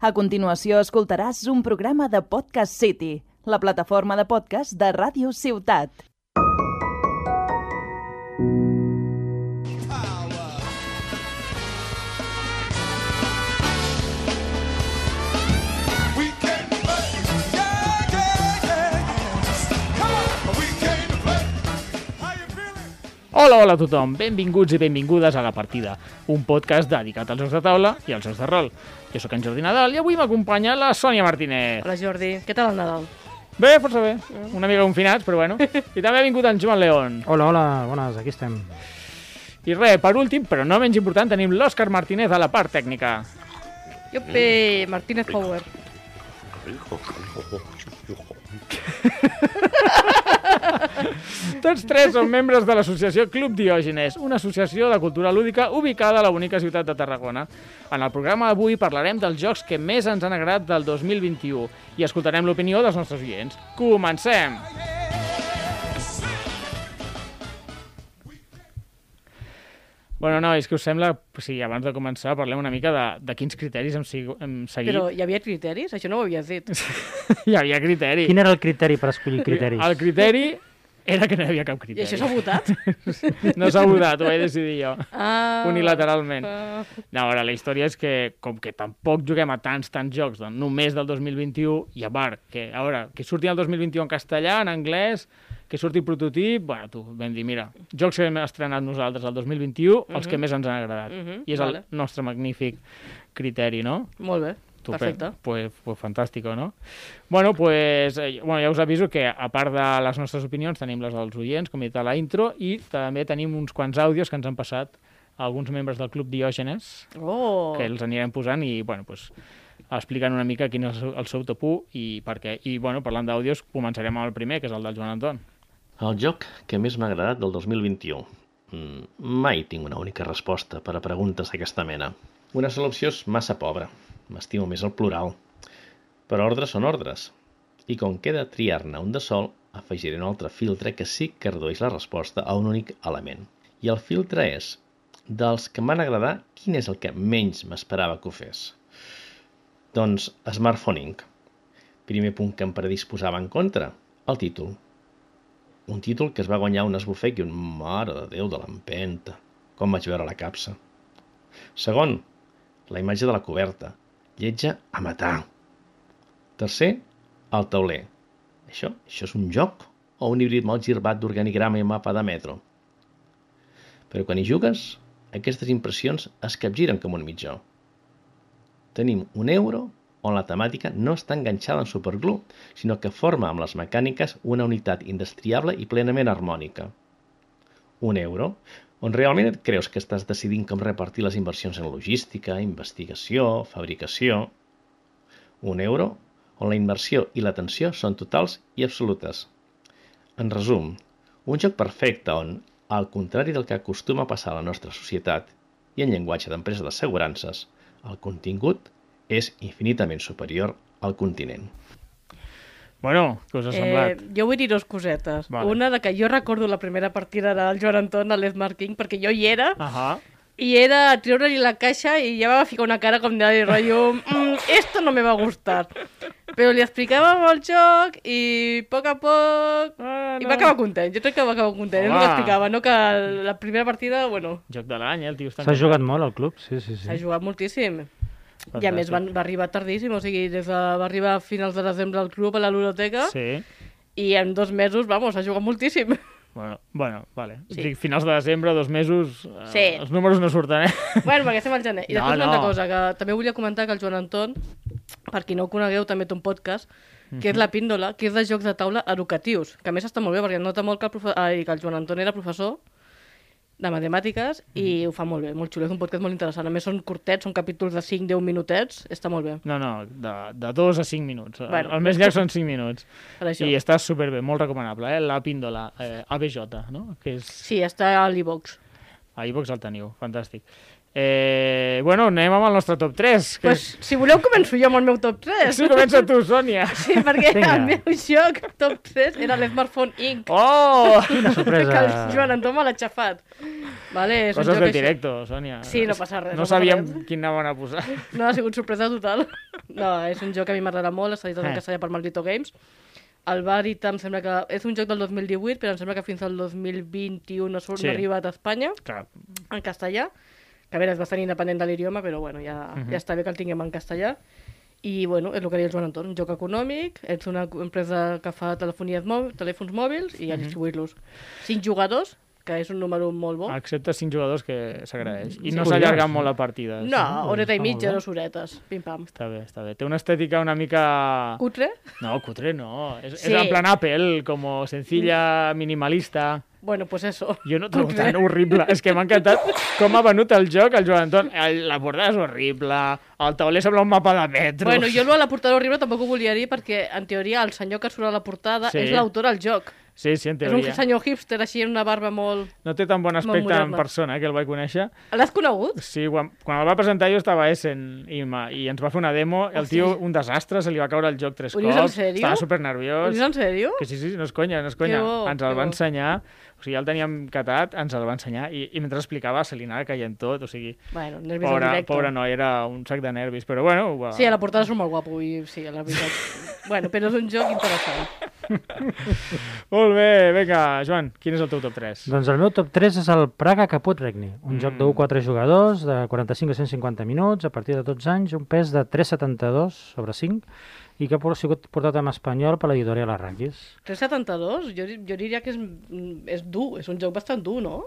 A continuació escoltaràs un programa de Podcast City, la plataforma de podcast de Ràdio Ciutat. We Hola, hola a tothom, benvinguts i benvingudes a La Partida, un podcast dedicat als jocs de taula i als jocs de rol. Jo sóc en Jordi Nadal i avui m'acompanya la Sònia Martínez. Hola Jordi, què tal el Nadal? Bé, força bé, una mica confinats, però bueno. I també ha vingut en Joan León. Hola, hola, bones, aquí estem. I res, per últim, però no menys important, tenim l'Òscar Martínez a la part tècnica. Yope, Martínez Power. Tots tres són membres de l'associació Club Diògenes, una associació de cultura lúdica ubicada a la bonica ciutat de Tarragona. En el programa d'avui parlarem dels jocs que més ens han agradat del 2021 i escoltarem l'opinió dels nostres oients. Comencem! Bueno, no, és que us sembla... Sí, abans de començar parlem una mica de, de quins criteris hem, sig- hem seguit. Però hi havia criteris? Això no ho havies dit. Hi havia criteri. Quin era el criteri per escollir criteris? El criteri era que no hi havia cap I criteri. això s'ha votat? No s'ha votat, ho he decidit jo. Ah, Unilateralment. ah. No, a veure, la història és que, com que tampoc juguem a tants, tants jocs, doncs, només del 2021, i a part, que, a veure, que surti el 2021 en castellà, en anglès, que surti prototip, bueno, tu, vam dir, mira, jocs que hem estrenat nosaltres el 2021, els que més ens han agradat. Mhm, I és el vale. nostre magnífic criteri, no? Molt bé, perfecte. Pues, pues fantàstico, no? Bueno, pues, eh, bueno, ja us aviso que a part de les nostres opinions tenim les dels oients, com he dit a la intro, i també tenim uns quants àudios que ens han passat alguns membres del Club Diògenes, Oh, que els anirem posant i, bueno, pues, explicant una mica quin és el seu, el seu top 1 i per què. I, bueno, parlant d'àudios, començarem amb el primer, que és el del Joan Anton. El joc que més m'ha agradat del 2021. Mm, mai tinc una única resposta per a preguntes d'aquesta mena. Una sola opció és massa pobra. M'estimo més el plural. Però ordres són ordres. I com queda triar-ne un de sol, afegiré un altre filtre que sí que redueix la resposta a un únic element. I el filtre és, dels que em van agradar, quin és el que menys m'esperava que ho fes? Doncs Smartphone Inc. Primer punt que em predisposava en contra, el títol. Un títol que es va guanyar un esbufec i un mare de Déu de l'empenta, com vaig veure la capsa. Segon, la imatge de la coberta, lletja a matar. Tercer, el tauler. Això, això és un joc o un híbrid mal girbat d'organigrama i mapa de metro? Però quan hi jugues, aquestes impressions es capgiren com un mitjó. Tenim un euro on la temàtica no està enganxada en superglue, sinó que forma amb les mecàniques una unitat indestriable i plenament harmònica. Un euro on realment et creus que estàs decidint com repartir les inversions en logística, investigació, fabricació. Un euro on la inversió i l'atenció són totals i absolutes. En resum, un joc perfecte on, al contrari del que acostuma a passar a la nostra societat i en llenguatge d'empresa d'assegurances, el contingut és infinitament superior al continent. Bueno, què us ha eh, semblat? jo vull dir dues cosetes. Vale. Una, de que jo recordo la primera partida del Joan Anton a l'Smart King, perquè jo hi era, Ahà. i era treure-li la caixa i ja va ficar una cara com de rotllo, mm, esto no me va a gustar. Però li explicàvem el joc i a poc a poc... Ah, I no. va acabar content, jo crec que va acabar content, és el que Home. explicava, no? Que la primera partida, bueno, Joc de l'any, eh? El tio està S'ha jugat molt al club? Sí, sí, s'ha sí. jugat moltíssim. I a Fantàstic. més van, va arribar tardíssim, o sigui, des de, va arribar a finals de desembre al club a la ludoteca Sí. i en dos mesos, vamos, ha jugat moltíssim. Bueno, bueno, vale. Sí. Dic, finals de desembre, dos mesos, eh, Sí. els números no surten, eh? bueno, perquè estem al gener. I No, després una altra no. cosa, que també volia comentar que el Joan Anton, per qui no ho conegueu, també té un podcast, que és La Píndola, que és de jocs de taula educatius, que a més està molt bé, perquè nota molt que el, profe... Ai, que el Joan Anton era professor de matemàtiques i ho fa molt bé, molt xulo, és un podcast molt interessant. A més són curtets, són capítols de 5-10 minutets, està molt bé. No, no, de, de dos a cinc minuts. Bueno. Bueno, el més llarg són cinc minuts. Per això. I està superbé, molt recomanable, eh? La píndola, eh, ABJ, no? Que és... Sí, està a l'e-box. A iVox el teniu, fantàstic. Eh, bueno, anem amb el nostre top 3. Que Pues, si voleu començo jo amb el meu top 3. és... Sí, comença tu, Sònia. Sí, perquè Vinga. el meu joc top 3 era l'Smartphone Inc. Oh! Quina que sorpresa. el Joan Antó me l'ha xafat. Vale, és un Coses joc del així. directo, Sònia. Sí, no passa res, No no sabíem res. quin anaven a posar. No, ha sigut sorpresa total. No, és un joc que a mi m'agrada molt, està editat en Eh. castellà per Maldito Games. El Barita em sembla que... És un joc del 2018, però em sembla que fins al 2021 no, surt, Sí. no ha arribat a Espanya, Clar, en castellà. Que a veure, és bastant independent de l'idioma, però bueno, ja, Mhm. ja està bé que el tinguem en castellà. I bueno, és el que deia el Joan Anton, un joc econòmic, ets una empresa que fa telefonies mò telèfons mòbils i a distribuir-los. Cinc jugadors, que és un número molt bo. excepte cinc jugadors que s'agraeix. I Sí, no s'allarga no? molt la partida. No, horeta i mitja, dues horetes, pim-pam. Està bé, està bé. Té una estètica una mica... Cutre? No, cutre no. És, Sí. és en plan Apple, como sencilla, minimalista. Bueno, pues eso. Jo no trobo tan horrible. És que m'ha encantat com ha venut el joc el Joan Anton. El, la portada és horrible, el tauler sembla un mapa de metros. Bueno, jo lo de la portada horrible tampoc ho volia dir perquè, en teoria, el senyor que surt a la portada Sí. és l'autor del joc. Sí, sí, en És teoria. un senyor hipster així amb una barba molt... No té tan bon aspecte en persona, eh, que el vaig conèixer. L'has conegut? Sí, quan, quan el va presentar jo estava a Essen i, ma- i ens va fer una demo. El Oh, tio, sí? un desastre, se li va caure el joc tres dius en cops. sèrio? Estava super Ho dius en sèrio? Que sí, sí, no és conya, no és conya. Bo, ens el va bo. ensenyar, o sigui, ja el teníem catat, ens el va ensenyar i, i mentre explicava se li anava caient tot, o sigui, Bueno, nervis en pobre, directe. pobre noi, era un sac de nervis, però bueno, va... Sí, a la portada és molt guapo i sí, la veritat. bueno, però és un joc interessant. Molt bé, vinga, Joan, quin és el teu top 3? Doncs el meu top 3 és el Praga Caput Regni, un Mm. joc de 1-4 jugadors, de 45 a 150 minuts, a partir de 12 anys, un pes de 3,72 sobre 5, i que ha sigut portat en espanyol per l'editorial Arrakis. 372? Jo, jo diria que és, és dur, és un joc bastant dur, no?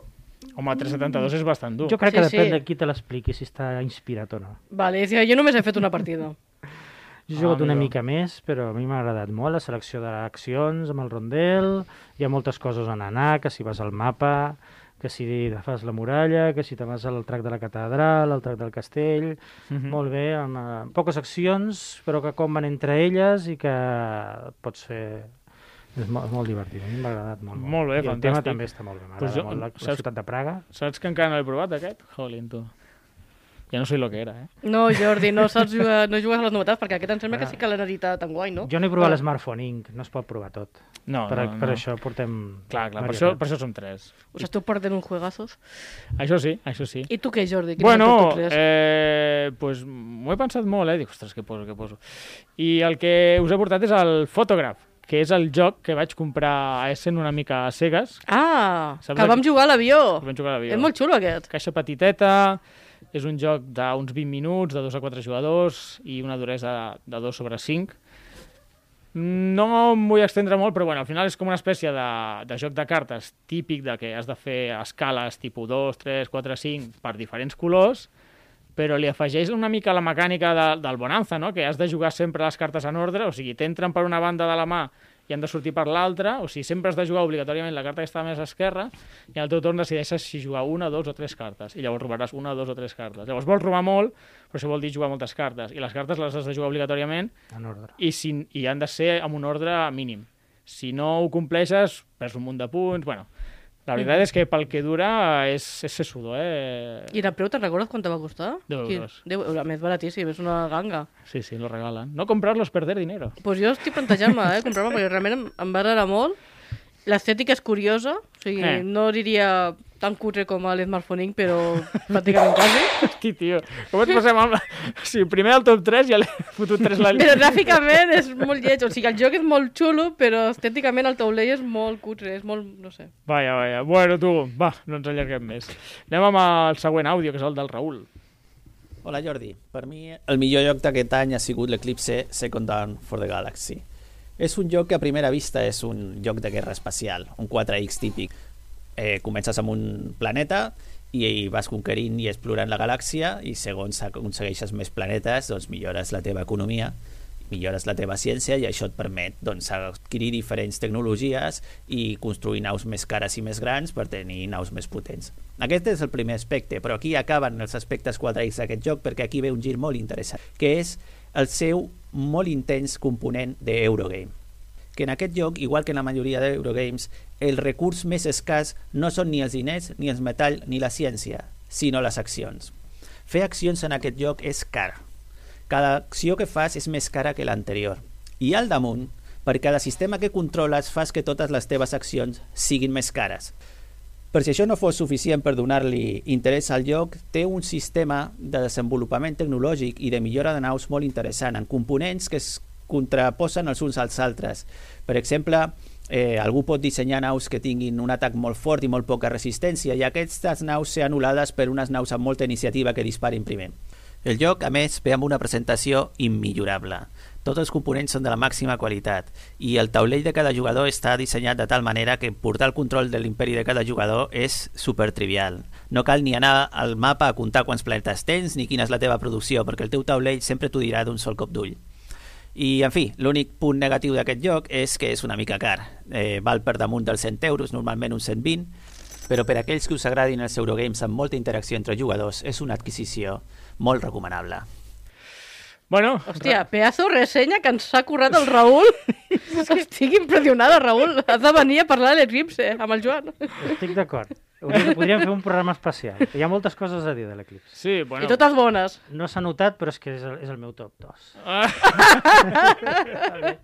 Home, 372 és bastant dur. Jo crec Sí, que depèn sí. de qui te l'expliqui, si està inspirat o no. Vale, jo només he fet una partida. Jo he jugat Ah, una mica més, però a mi m'ha agradat molt la selecció d'accions amb el rondel, hi ha moltes coses on anar, que si vas al mapa, que si fas la muralla, que si te vas al trac de la catedral, al trac del castell, Mhm. molt bé, amb uh, poques accions, però que com van entre elles i que pots fer... És molt, molt divertit, a mi m'ha agradat molt. Molt bé, I el tema fantàstic. també està molt bé, m'agrada Pues jo- molt la, la saps- ciutat de Praga. Saps que encara no l'he provat, aquest? Jolín, tu. Ja no sé lo que era, eh? No, Jordi, no saps jugar, no jugues a les novetats, perquè aquest em sembla que Ah. sí que l'han editat en guai, no? Jo no he provat Però- l'Smartphone Inc., no es pot provar tot. No, per, no, per no. això portem... Clar, clar, per això, per això som tres. Us esteu perdent uns juegazos. Això sí, això sí. I tu què, Jordi? Quin és el teu Bueno, eh, pues, m'ho he pensat molt, eh? Dic, ostres, què poso, què poso? I el que us he portat és el Photograph, que és el joc que vaig comprar a Essen una mica a cegues. Ah, Saps que vam jugar a l'avió. que Vam jugar a l'avió. És molt xulo, aquest. Caixa petiteta, és un joc d'uns 20 minuts, de 2 a 4 jugadors i una duresa de 2 sobre 5. No em vull estendre molt, però bueno, al final és com una espècie de, de joc de cartes típic de que has de fer escales tipus 2, 3, 4, 5 per diferents colors, però li afegeix una mica la mecànica de, del Bonanza, no? que has de jugar sempre les cartes en ordre, o sigui, t'entren per una banda de la mà i han de sortir per l'altra, o sigui, sempre has de jugar obligatòriament la carta que està més a esquerra i al teu torn decideixes si jugar una, dos o tres cartes, i llavors robaràs una, dos o tres cartes. Llavors vols robar molt, però això vol dir jugar moltes cartes, i les cartes les has de jugar obligatòriament En ordre. i, si, i han de ser amb un ordre mínim. Si no ho compleixes, perds un munt de punts, bueno... La veritat és que pel que dura és, és sesudo, eh? I de preu, te'n recordes quant te va costar? 10 Qui- euros. 10 euros, més baratíssim, és una ganga. Sí, sí, lo regalan. No comprarlo es perder dinero. pues jo estic plantejant-me, eh, comprar-me, perquè realment em, em va agradar molt. L'estètica és curiosa, o sigui, Eh. no diria tan cutre com a l'Smartphone Inc., però pràcticament quasi. Hosti, tio, com ens passem amb... La... Sí, primer al top 3 ja l'he fotut 3 la... Però gràficament és molt lleig, o sigui, el joc és molt xulo, però estèticament el taulell és molt cutre, és molt, no sé. Vaja, vaja. Bueno, tu, va, no ens allarguem més. Anem amb el següent àudio, que és el del Raül. Hola Jordi, per mi el millor joc d'aquest any ha sigut l'Eclipse Second Dawn for the Galaxy. És un joc que a primera vista és un joc de guerra espacial, un 4X típic. Eh, comences amb un planeta i vas conquerint i explorant la galàxia i segons aconsegueixes més planetes doncs millores la teva economia millores la teva ciència i això et permet doncs, adquirir diferents tecnologies i construir naus més cares i més grans per tenir naus més potents. Aquest és el primer aspecte, però aquí acaben els aspectes 4X d'aquest joc perquè aquí ve un gir molt interessant, que és el seu molt intens component d'Eurogame que en aquest joc, igual que en la majoria d'Eurogames, el recurs més escàs no són ni els diners, ni els metall, ni la ciència, sinó les accions. Fer accions en aquest joc és car. Cada acció que fas és més cara que l'anterior. I al damunt, per cada sistema que controles fas que totes les teves accions siguin més cares. Per si això no fos suficient per donar-li interès al joc, té un sistema de desenvolupament tecnològic i de millora de naus molt interessant, en components que es contraposen els uns als altres. Per exemple, eh, algú pot dissenyar naus que tinguin un atac molt fort i molt poca resistència i aquestes naus ser anul·lades per unes naus amb molta iniciativa que disparin primer. El joc, a més, ve amb una presentació immillorable. Tots els components són de la màxima qualitat i el taulell de cada jugador està dissenyat de tal manera que portar el control de l'imperi de cada jugador és super trivial. No cal ni anar al mapa a comptar quants planetes tens ni quina és la teva producció, perquè el teu taulell sempre t'ho dirà d'un sol cop d'ull. I, en fi, l'únic punt negatiu d'aquest joc és que és una mica car. Eh, val per damunt dels 100 euros, normalment uns 120, però per aquells que us agradin els Eurogames amb molta interacció entre jugadors és una adquisició molt recomanable. Bueno, Hòstia, pedazo ressenya que ens ha currat el Raül. Estic impressionada, Raül. Has de venir a parlar de l'Eclipse amb el Joan. Estic d'acord. Podríem fer un programa especial. Hi ha moltes coses a dir de l'Eclipse. sí, bueno. I totes bones. No s'ha notat, però és que és el, és el meu top 2. Ah.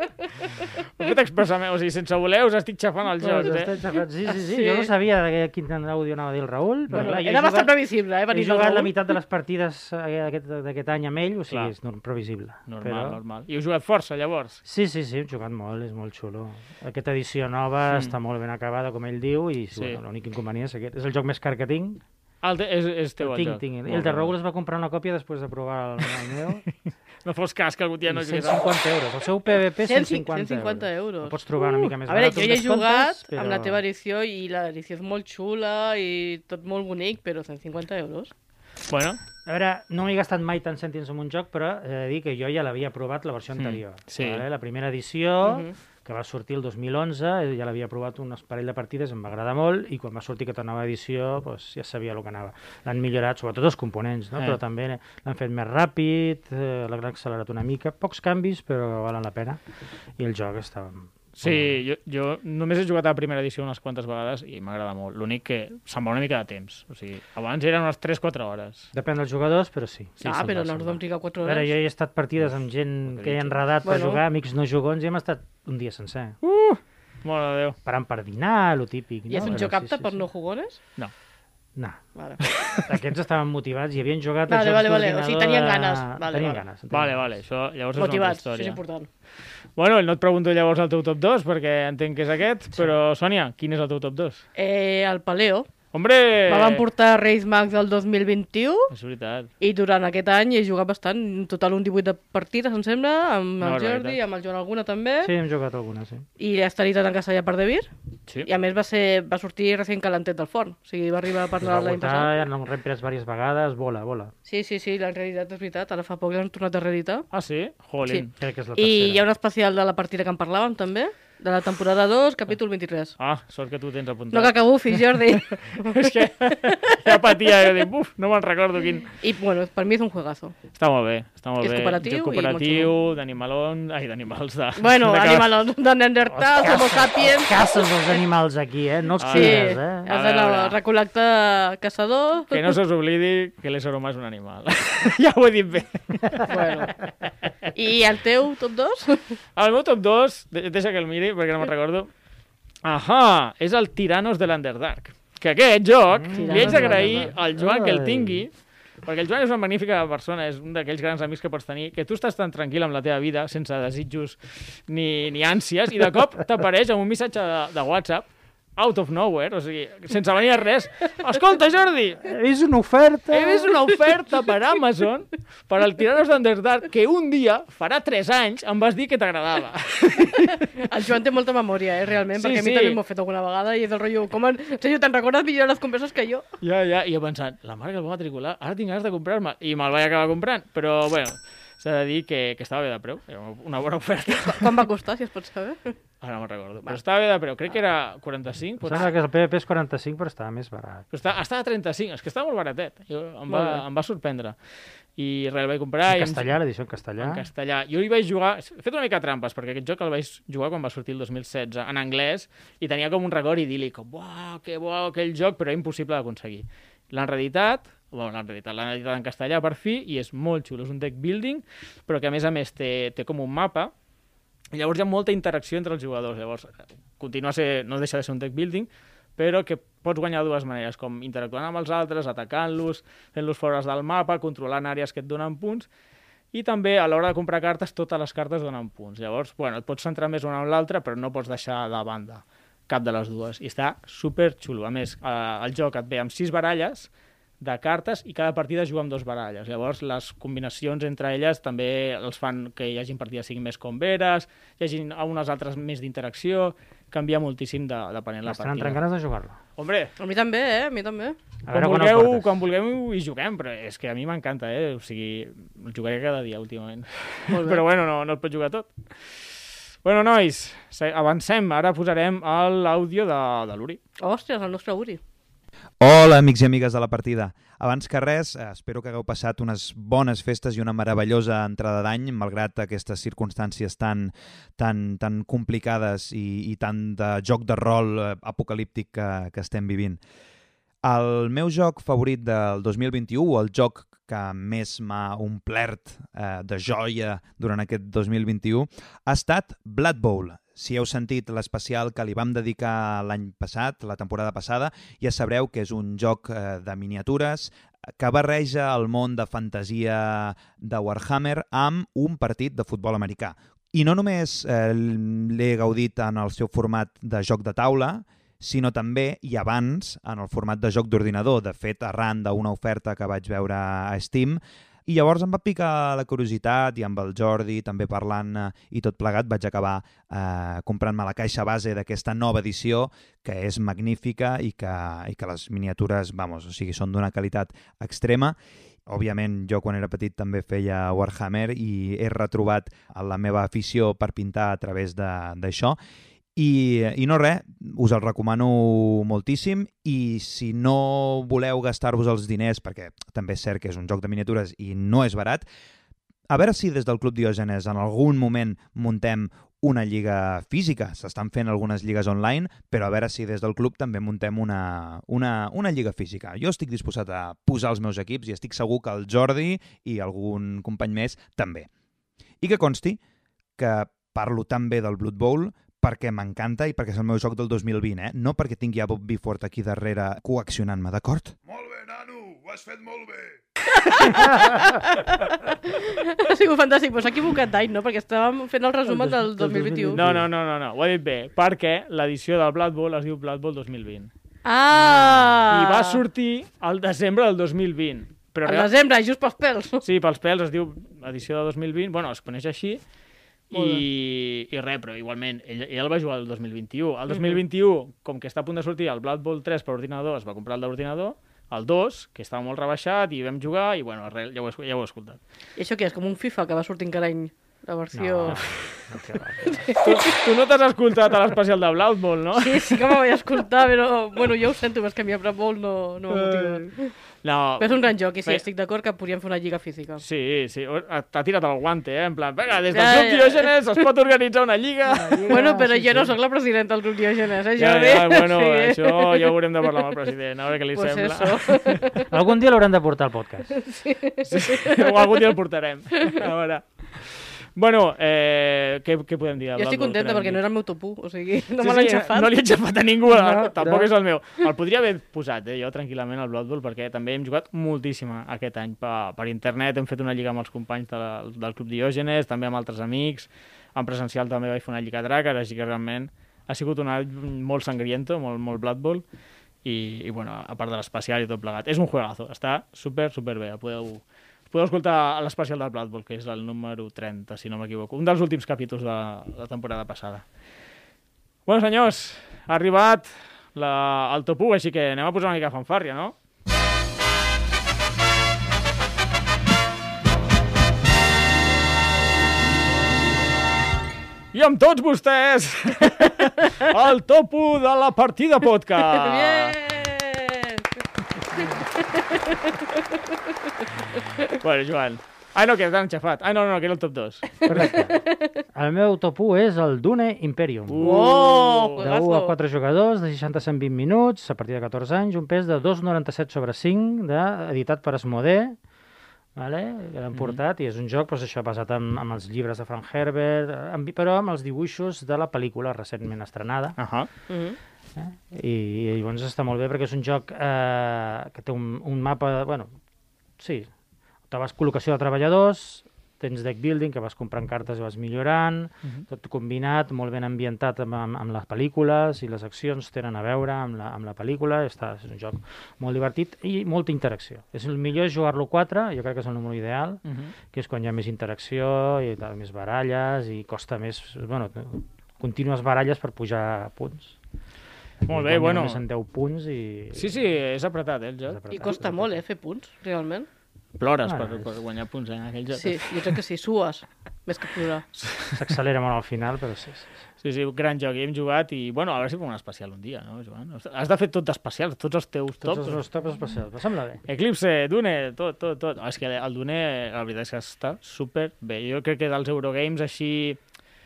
Ho he fet expressament, o sigui, sense voler us estic xafant els jocs, eh? Sí, sí, sí, Sí. Jo no sabia de quin àudio anava a dir el Raül. Però, Bueno, clar, he era bastant jugat- previsible, eh? He Venir del jugat la meitat de les partides eh, d'aquest d'aquest any amb ell, o sigui, Clar. és previsible. Normal, però... normal. I heu jugat força, llavors? Sí, sí, sí, hem jugat molt, és molt xulo. Aquesta edició nova Mm. està molt ben acabada, com ell diu, i Sí. bueno, l'únic inconvenient és aquest. És el joc més car que tinc. El te, és, és teu el, tinc, joc. tinc. Molt El de. Raül es va comprar una còpia després de provar el, el meu. No fos cas que algú ja no I jugués. 150 euros. El seu PVP, 150, 150 euros. El pots trobar una mica més A veure, barat. jo hi he jugat però... amb la teva edició i l'edició és molt xula i tot molt bonic, però 150 euros. Bueno, A veure, no m'he gastat mai tant cèntims en un joc, però he de dir que jo ja l'havia provat la versió anterior. sí. Vale? La primera edició, Mhm. Que va sortir el 2011, eh, ja l'havia provat un parell de partides, em va agradar molt, i quan va sortir aquesta nova edició doncs, ja sabia el que anava. L'han millorat, sobretot els components, no? Eh. però també l'han fet més ràpid, eh, l'han accelerat una mica, pocs canvis, però valen la pena, i el joc estava... sí, jo, jo només he jugat a la primera edició unes quantes vegades i m'agrada molt. L'únic que se'n va una mica de temps. O sigui, abans eren unes 3-4 hores. Depèn dels jugadors, però sí. Sí, ah, però no vam trigar 4 A veure, hores. jo he estat partides amb gent que he enredat per Bueno. jugar, amics no jugons, i hem estat un dia sencer. Mare de Déu. Parant per dinar, lo típic. I és un Però joc apte per no jugones? No. No. Vale. Aquests estaven motivats i havien jugat a Vale, jocs vale, vale. O sigui, tenien ganes. Vale, tenien vale. ganes. tenien Vale, vale, això llavors és Motivats, una altra això és història. important. Bueno, no et pregunto llavors el teu top 2, perquè entenc que és aquest, però Sònia, quin és el teu top 2? Eh, el Paleo. Hombre! Me van portar Reis Mags del 2021 És veritat. i durant aquest any he jugat bastant, en total un 18 de partides, em sembla, amb Una el Jordi, amb el Joan alguna també, Sí, hem jugat alguna, sí. i l'he estaditat en castellà per Devir, Sí. i a més va, ser, va sortir recient calentet del forn, o sigui, va arribar a parlar va l'any votar, passat. ja l'hem repres diverses vegades, vola, vola. Sí, sí, sí, la realitat és veritat, ara fa poc l'han tornat a reeditar. Ah, sí? Jolín. Crec que és la I hi ha tercera. un especial de la partida que en parlàvem també, de la temporada 2, capítol 23. Ah, sort que tu tens apuntat. No que cabufis, Jordi. és que ja patia, jo dic, buf, no me'n recordo quin... I, bueno, per mi és un juegazo. Està molt bé, està molt És bé. cooperatiu Joc i molt cooperatiu, d'animalons... Ai, d'animals, de... Bueno, de animals de Neandertal, Homo sapiens... Caces els animals aquí, eh? No els Ah, Sí, eh? Has d'anar a recol·lectar caçador. Que no se us oblidi que l'ésser humà és un animal. ja ho he dit bé. Bueno. I el teu top 2? El meu top 2, de- deixa que el miri perquè no me'n recordo. Ahà, és el Tiranos de l'Underdark. Que aquest joc Mm. li haig d'agrair al Joan que el tingui, perquè el Joan és una magnífica persona, és un d'aquells grans amics que pots tenir, que tu estàs tan tranquil amb la teva vida, sense desitjos ni, ni ànsies, i de cop t'apareix amb un missatge de, de WhatsApp out of nowhere, o sigui, sense venir a res. Escolta, Jordi, He vist una oferta... he vist una oferta per Amazon per al Tiranos d'Underdark que un dia, farà 3 anys, em vas dir que t'agradava. El Joan té molta memòria, eh, realment, Sí, perquè a mi sí. també m'ho fet alguna vegada i és del rotllo, com en... Senyor, te'n recordes millor les converses que jo? Ja, ja, i jo pensant, la marca el va matricular, ara tinc ganes de comprar-me, i me'l vaig acabar comprant, però, bueno, s'ha de dir que, que estava bé de preu, era una bona oferta. Quan va costar, si es pot saber? Ara no me'n recordo, però estava bé de preu, crec que era 45, Em potser. sembla que el PvP és 45, però estava més barat. Però està, estava a 35, és que estava molt baratet, jo, em, va, Molt bé. em va sorprendre. I res, el vaig comprar... En castellà, l'edició en castellà. En castellà. Jo hi vaig jugar... He fet una mica trampes, perquè aquest joc el vaig jugar quan va sortir el 2016, en anglès, i tenia com un record idíl·lic, com, uau, que bo aquell joc, però era impossible d'aconseguir. L'han reeditat, bueno, l'han reeditat, l'han editat en castellà per fi, i és molt xulo, és un deck building, però que a més a més té, té com un mapa, i llavors hi ha molta interacció entre els jugadors. Llavors, continua a ser, no deixa de ser un deck building, però que pots guanyar de dues maneres, com interactuant amb els altres, atacant-los, fent-los fora del mapa, controlant àrees que et donen punts, i també a l'hora de comprar cartes, totes les cartes donen punts. Llavors, bueno, et pots centrar més una en l'altra, però no pots deixar de banda cap de les dues. I està super xulo. A més, eh, el joc et ve amb sis baralles de cartes i cada partida juga amb dos baralles. Llavors, les combinacions entre elles també els fan que hi hagin partides siguin més com veres, hi hagin unes altres més d'interacció, canvia moltíssim de, depenent la partida. entrant ganes de jugar-lo. Hombre, A mi també, eh? A mi també. A quan vulgueu, quan vulgueu hi juguem, però és que a mi m'encanta, eh? O sigui, el jugaré cada dia últimament. però bueno, no, no el pots jugar tot. Bueno, nois, avancem. Ara posarem l'àudio de, de l'Uri. Ostres, el nostre Uri. Hola, amics i amigues de la partida. Abans que res, eh, espero que hagueu passat unes bones festes i una meravellosa entrada d'any, malgrat aquestes circumstàncies tan, tan, tan complicades i, i tant de joc de rol eh, apocalíptic que, que estem vivint. El meu joc favorit del 2021, el joc que més m'ha omplert eh, de joia durant aquest 2021, ha estat Blood Bowl. Si heu sentit l'especial que li vam dedicar l'any passat, la temporada passada, ja sabreu que és un joc eh, de miniatures que barreja el món de fantasia de Warhammer amb un partit de futbol americà. I no només eh, l'he gaudit en el seu format de joc de taula, sinó també, i abans, en el format de joc d'ordinador. De fet, arran d'una oferta que vaig veure a Steam, i llavors em va picar la curiositat i amb el Jordi també parlant eh, i tot plegat vaig acabar eh, comprant-me la caixa base d'aquesta nova edició que és magnífica i que, i que les miniatures, vamos, o sigui, són d'una qualitat extrema Òbviament, jo quan era petit també feia Warhammer i he retrobat la meva afició per pintar a través d'això. I, I no res, us el recomano moltíssim i si no voleu gastar-vos els diners, perquè també és cert que és un joc de miniatures i no és barat, a veure si des del Club Diògenes en algun moment muntem una lliga física. S'estan fent algunes lligues online, però a veure si des del club també muntem una, una, una lliga física. Jo estic disposat a posar els meus equips i estic segur que el Jordi i algun company més també. I que consti que parlo tan bé del Blood Bowl perquè m'encanta i perquè és el meu joc del 2020, eh? No perquè tingui a Bob Bifort aquí darrere coaccionant-me, d'acord? Molt bé, nano, ho has fet molt bé. Ha sigut fantàstic, però s'ha equivocat d'any, no? Perquè estàvem fent el resum El dos- del del 2021. No, no, no, no, no, ho he dit bé, perquè l'edició del Blood Bowl es diu Blood Bowl 2020. Ah! I va sortir al desembre del 2020. Però Al real- desembre, just pels pèls. Sí, pels pèls es diu edició de 2020, bueno, es coneix així, i, i res, però igualment, ell, ell el va jugar el 2021. El 2021, com que està a punt de sortir el Blood Bowl 3 per ordinador, es va comprar el d'ordinador, el 2, que estava molt rebaixat, i vam jugar, i bueno, res, ja ho, he- ja ho he escoltat. I això què és? Com un FIFA que va sortint cada any? La versió... No. Tu, tu no t'has escoltat a l'especial de Blood Bowl, no? Sí, sí que me vaig escoltar, però... Bueno, jo ho sento, però és que a mi a Blood Bowl no, no m'ha motivat. No, Però és un gran joc, i sí, Bé. estic d'acord que podríem fer una lliga física. Sí, sí, t'ha tirat el guante, eh? En plan, vinga, des del Ja, Club ja. Diògenes es pot organitzar una lliga. Bueno, però jo no sóc la presidenta del grup Diògenes, eh, Ja, Jordi? ja, bueno, Sí. això ja ho haurem de parlar amb el president, a veure què li Pues sembla. eso. Algun dia l'hauran de portar al podcast. o algun dia el portarem. A veure. Bueno, eh, què, què podem dir? Jo estic contenta perquè no era el meu top 1, o sigui, no Sí, me l'han sí, xafat. No li he xafat a ningú, No, tampoc no. és el meu. El podria haver posat, eh, jo, tranquil·lament, al Blood Bowl, perquè també hem jugat moltíssim aquest any per, per internet, hem fet una lliga amb els companys de, del Club Diògenes, també amb altres amics, en presencial també vaig fer una lliga drac, així que realment ha sigut un any molt sangriento, molt, molt Blood Bowl, i, i bueno, a part de l'especial i tot plegat. És un juegazo, està super, super bé, el podeu, podeu escoltar a l'especial del Blood Bowl, que és el número 30, si no m'equivoco, un dels últims capítols de la temporada passada. Bueno, senyors, ha arribat la, el top 1, així que anem a posar una mica fanfàrria, no? I amb tots vostès, el top 1 de la partida podcast. Bien! Bueno, Joan. Ai, no, que t'han xafat. Ai, no, no, que era el top 2. Correcte. El meu top 1 és el Dune Imperium. Oh, de 1 a juegazo. 4 jugadors, de 60 a 120 minuts, a partir de 14 anys, un pes de 2,97 sobre 5, de, editat per Asmodee, vale? que l'han portat, i és un joc doncs, això basat en, en els llibres de Frank Herbert, amb, però amb els dibuixos de la pel·lícula recentment estrenada. Uh -huh. Mhm. Eh? I, I llavors està molt bé perquè és un joc eh, que té un, un mapa... Bueno, sí, te vas col·locació de treballadors, tens deck building, que vas comprant cartes i vas millorant, tot combinat, molt ben ambientat amb, amb, amb les pel·lícules i les accions tenen a veure amb la, amb la pel·lícula, està, és un joc molt divertit i molta interacció. És el millor jugar-lo 4, jo crec que és el número ideal, Uh -huh. que és quan hi ha més interacció i tal, més baralles i costa més, bueno, contínues baralles per pujar punts. Molt bé, bueno. Només en 10 punts i... Sí, sí, és apretat, eh, el joc. apretat, I costa és molt, eh, apretat. fer punts, realment. Plores Bueno, per, és- per guanyar punts en aquell joc. Sí, jo crec que sí, sues, més que plorar. S'accelera molt al final, però sí, sí. sí. Sí, sí, gran joc. Hi hem jugat i, bueno, a veure si fem un especial un dia, no, Joan? Has de fer tot d'especials, tots els teus Tots tops. els meus tops especials, em sembla bé. Eclipse, Dune, tot, tot, tot. Oh, és que el Dune, la veritat és que està super bé. Jo crec que dels Eurogames així,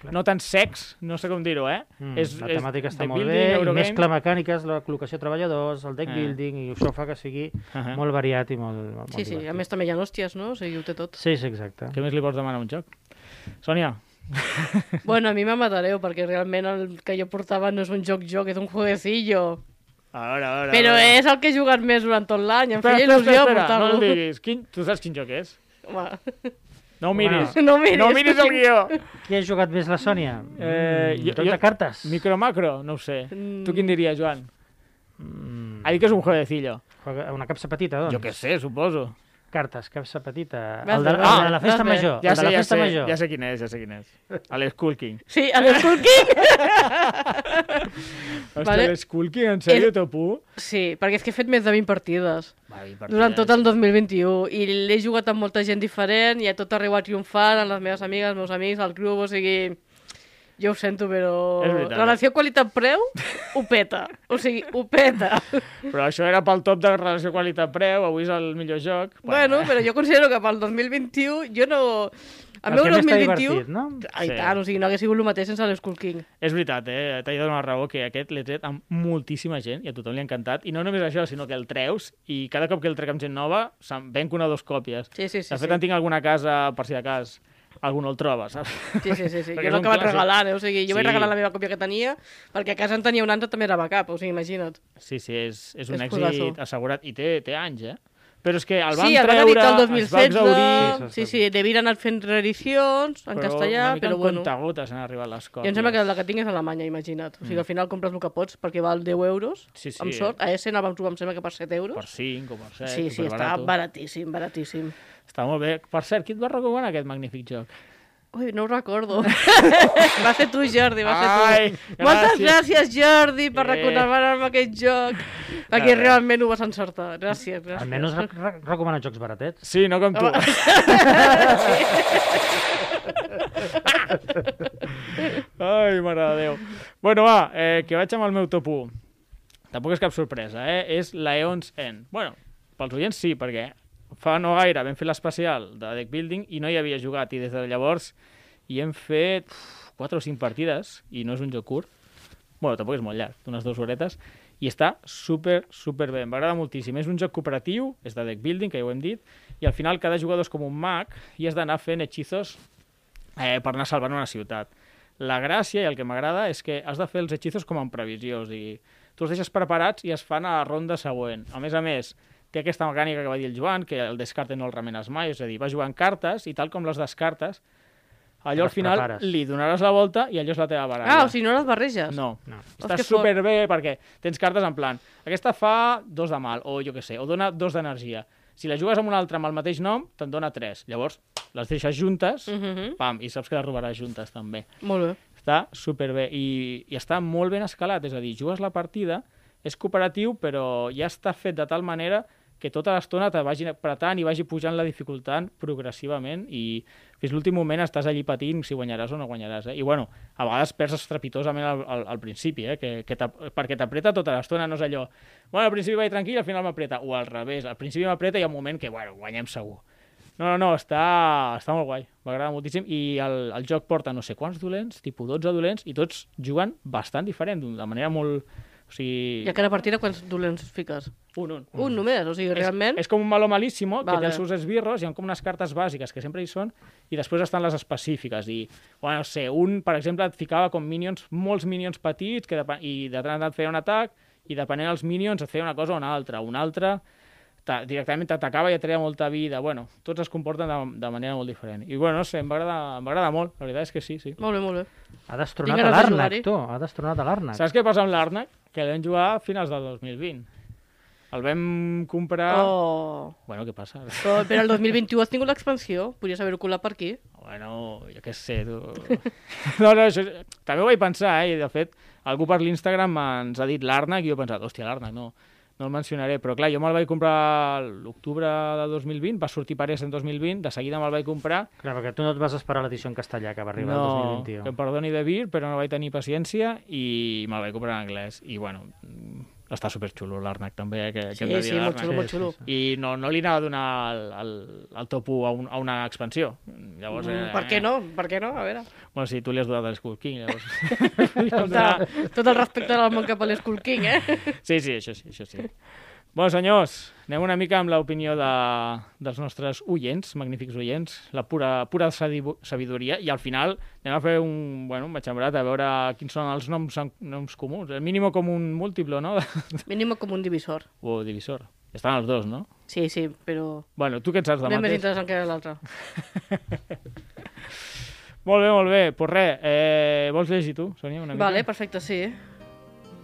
Clar. no tan secs, no sé com dir-ho, eh? Mm, És- la és temàtica està deck molt building, bé, i mescla mecàniques, la col·locació de treballadors, el deck Ah. building, i això fa que sigui Uh molt variat i molt, molt Sí, sí, divertit. a més també hi ha hòsties, no? O sigui, ho té tot. Sí, sí, exacte. Què més li pots demanar a un joc? Sònia, Bueno, a mi me matareu, perquè realment el que jo portava no és un joc-joc, és un jueguecillo. a veure, a veure... Però a veure. és el que he jugat més durant tot l'any, em feia il·lusió no portar-lo. el diguis. Quin... Tu saps quin joc és? Home, No ho miris. No ho miris. No miris el guió. Qui ha jugat més la Sònia? Eh, Mm, jo- joc de cartes? Micro-macro? No ho sé. Mm. Tu quin diries, Joan? Mm, Ha dit que és un jueguecillo. una capsa petita, doncs? Jo què sé, suposo. Cartes, capsa petita. El de, bé, el de la festa bé. major. Ja el sé, la ja festa sé, major. ja sé quin és, ja sé quin és. A l'Skull King. Sí, a l'Skull King! Hòstia, Vale. l'Skull King, en sèrio, És- Topu? Sí, perquè és que he fet més de 20 partides Va, i durant tot el 2021 i l'he jugat amb molta gent diferent i a tot arreu a triomfant, amb les meves amigues, els meus amics, el club, o sigui... Jo ho sento, però... Eh? Relació qualitat-preu, ho peta. O sigui, ho peta. Però això era pel top de relació qualitat-preu, avui és el millor joc. Bueno, però jo considero que pel 2021 jo no... El meu que més t'ha 2021... divertit, no? Ai, Sí. tant, o sigui, no hagués sigut el mateix sense l'Skull King. És veritat, eh? T'he de donar raó que aquest l'he tret amb moltíssima gent i a tothom li ha encantat. I no només això, sinó que el treus i cada cop que el trec amb gent nova se'n ven una o dos còpies. Sí, sí, sí. de fet, sí. en tinc alguna casa, per si de cas, algú no el troba, saps? Sí, sí, sí, sí. Jo l'he acabat regalant, eh? O sigui, jo vaig Sí. regalar la meva còpia que tenia perquè a casa en tenia un altre també era backup, o sigui, imagina't. Sí, sí, és, és un És èxit assegurat i té, té anys, eh? Però és que el van sí, el van editar el es va 2016, exaurir... sí, sí, devien anar fent reedicions en castellà, una mica però en bueno. comptagotes han arribat les còpies. Jo em sembla que la que tinc és alemanya, imagina't. O sigui, al final compres el que pots perquè val 10 euros, Sí, sí. amb sort. A Essen el vam trobar, em sembla que per 7 euros. Per 5 o per 7, sí, sí, està baratíssim, baratíssim. Està molt bé. Per cert, qui et va recomanar aquest magnífic joc? Ui, no ho recordo. va ser tu, Jordi, va ser tu. Ai, Moltes gràcies. gràcies, Jordi, per Eh. recomanar-me aquest joc. Perquè res. realment ho vas encertar. Gràcies, gràcies. Almenys re re recomana jocs baratets. Sí, no com tu. Ai, mare de Déu. Bueno, va, eh, que vaig amb el meu top 1. Tampoc és cap sorpresa, eh? És l'Eons End. Bueno, pels oients sí, perquè fa no gaire vam fer l'especial de deck building i no hi havia jugat i des de llavors hi hem fet uf, 4 o 5 partides i no és un joc curt. Bueno, tampoc és molt llarg, d'unes dues horetes i està super, super bé. M'agrada moltíssim. És un joc cooperatiu, és de deck building, que ja ho hem dit, i al final cada jugador és com un mag i has d'anar fent hechizos eh, per anar salvant una ciutat. La gràcia i el que m'agrada és que has de fer els hechizos com en previsió, o sigui, tu els deixes preparats i es fan a la ronda següent. A més a més, té aquesta mecànica que va dir el Joan, que el descarte no el remenes mai, és a dir, vas jugant cartes i tal com les descartes, allò al final prepares. li donaràs la volta i allò és la teva baralla. Ah, o sigui, no les barreges? No, No. està que fort. superbé perquè tens cartes en plan, aquesta fa dos de mal, o jo que sé, o dona dos d'energia. Si la jugues amb una altra amb el mateix nom, te'n dona tres. Llavors, les deixes juntes, Mhm. pam, i saps que les robaràs juntes també. Molt bé. Està superbé i, i està molt ben escalat, és a dir, jugues la partida, és cooperatiu, però ja està fet de tal manera que tota l'estona te vagi apretant i vagi pujant la dificultat progressivament i fins l'últim moment estàs allí patint si guanyaràs o no guanyaràs. Eh? I bueno, a vegades perds estrepitosament al, al, al principi, eh? que, que perquè t'apreta tota l'estona, no és allò... Bueno, al principi vaig tranquil, al final m'apreta. O al revés, al principi m'apreta i hi ha un moment que, bueno, guanyem segur. No, no, no, està, està molt guai, m'agrada moltíssim i el, el joc porta no sé quants dolents, tipus 12 dolents, i tots juguen bastant diferent, de manera molt, O sigui... I a cada partida quants dolents fiques? Un, un. Un només, o sigui, realment... És, és com un malo malíssimo, que Vale. té els seus esbirros, hi ha com unes cartes bàsiques que sempre hi són, i després estan les específiques. I, bueno, no sé, un, per exemple, et ficava com minions, molts minions petits, que depen- i de tant en tant et feia un atac, i depenent dels minions et feia una cosa o una altra. Un altre ta- directament t'atacava i et treia molta vida. Bueno, tots es comporten de, de manera molt diferent. I bueno, no sé, em va agradar, em va agradar molt, la veritat és que sí, sí. Molt bé, molt bé. Ha destronat de l'Arnac, tu. Ha destronat a l'Arnac. Saps què passa amb l'Arnac? Que l'hem jugat a finals del 2020. El vam comprar... Oh. Bueno, què passa? Però, però el 2021 has tingut l'expansió. Podries haver-ho colat per aquí. Bueno, jo què sé, tu... No, no, això... també ho vaig pensar, eh? I de fet, algú per l'Instagram ens ha dit l'Arnac i jo he pensat, hòstia, l'Arnac, no, no el mencionaré. Però clar, jo me'l vaig comprar l'octubre de 2020, va sortir Parés en 2020, de seguida me'l vaig comprar. Clar, perquè tu no et vas esperar l'edició en castellà que va arribar no, el que 2021. em perdoni de dir, però no vaig tenir paciència i me'l vaig comprar en anglès. I bueno, està superxulo l'Arnac també, eh? Que, que hem Sí, de dir sí, molt xulo, molt xulo. I no, no li anava a donar el, el, el top 1 a, un, a una expansió. Llavors, Mm, per què no? Per què no? A veure. Bueno, sí, tu li has donat el Skull King, llavors... Tot, tot el respecte del món cap a l'Skull King, eh? Sí, sí, això sí, això sí. Bueno, senyors, anem una mica amb l'opinió de, dels nostres oients, magnífics oients, la pura, pura sabidoria, i al final anem a fer un, bueno, un matxembrat a veure quins són els noms, noms comuns. El mínimo com un múltiple, no? Mínimo com un divisor. o divisor. Estan els dos, no? Sí, sí, però... Bueno, tu què en saps de és més interessant que l'altre. Molt bé, molt bé. Pues res, eh, vols llegir tu, Sònia, una mica? Vale, perfecte, sí.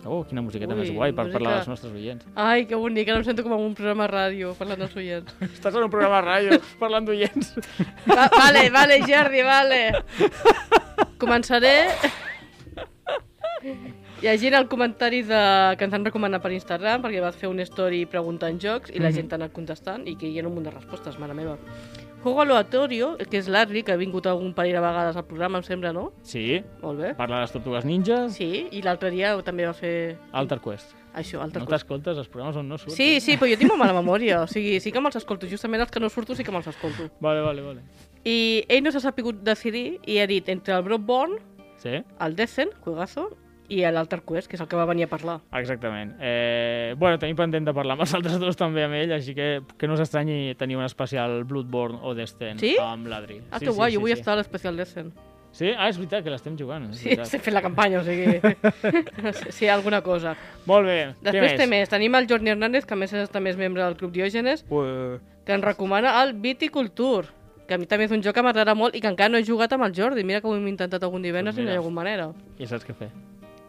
Oh, quina musiqueta Ui, més guai per música- parlar dels nostres oients. Ai, que bonic, ara em sento com en un programa de ràdio, parlant dels oients. Estàs en un programa de ràdio parlant d'oients. Va, vale, vale, Jordi, vale. Començaré llegint el comentari de... que ens han recomanat per Instagram, perquè vas fer un story preguntant jocs i la Mhm. gent t'ha anat contestant i que hi ha un munt de respostes, mare meva. Juego aleatorio, que és l'Adri, que ha vingut algun parell de vegades al programa, em sembla, no? Sí, Molt bé. parla de les tortugues ninjas, Sí, i l'altre dia també va fer Alter Quest. això, altre No t'escoltes els programes on no surts? Sí, sí, però jo tinc molt mala memòria, o sigui, sí que me'ls escolto, justament els que no surto sí que me'ls escolto. Vale, vale, vale. I ell no s'ha sapigut decidir i ha dit entre el Bloodborne, Sí, el Descent, juegazo, i l'Alter Quest, que és el que va venir a parlar. exactament. Eh, bueno, tenim pendent de parlar amb els altres dos també amb ell, així que que no s'estranyi tenir un especial Bloodborne o Destin Sí? amb l'Adri. Ah, sí, que guai, sí, jo vull sí, estar a l'especial Descent. Sí? Ah, és veritat que l'estem jugant. És Sí, estic fent la campanya, o sigui... sí, alguna cosa. Molt bé, Després què té més? més. Tenim el Jordi Hernández, que a més és, també és membre del Club Diògenes, Uh, que ens recomana el Viticulture, que a mi també és un joc que m'agrada molt i que encara no he jugat amb el Jordi. Mira que ho hem intentat algun divendres Pues i no hi ha hagut manera. I saps què fer?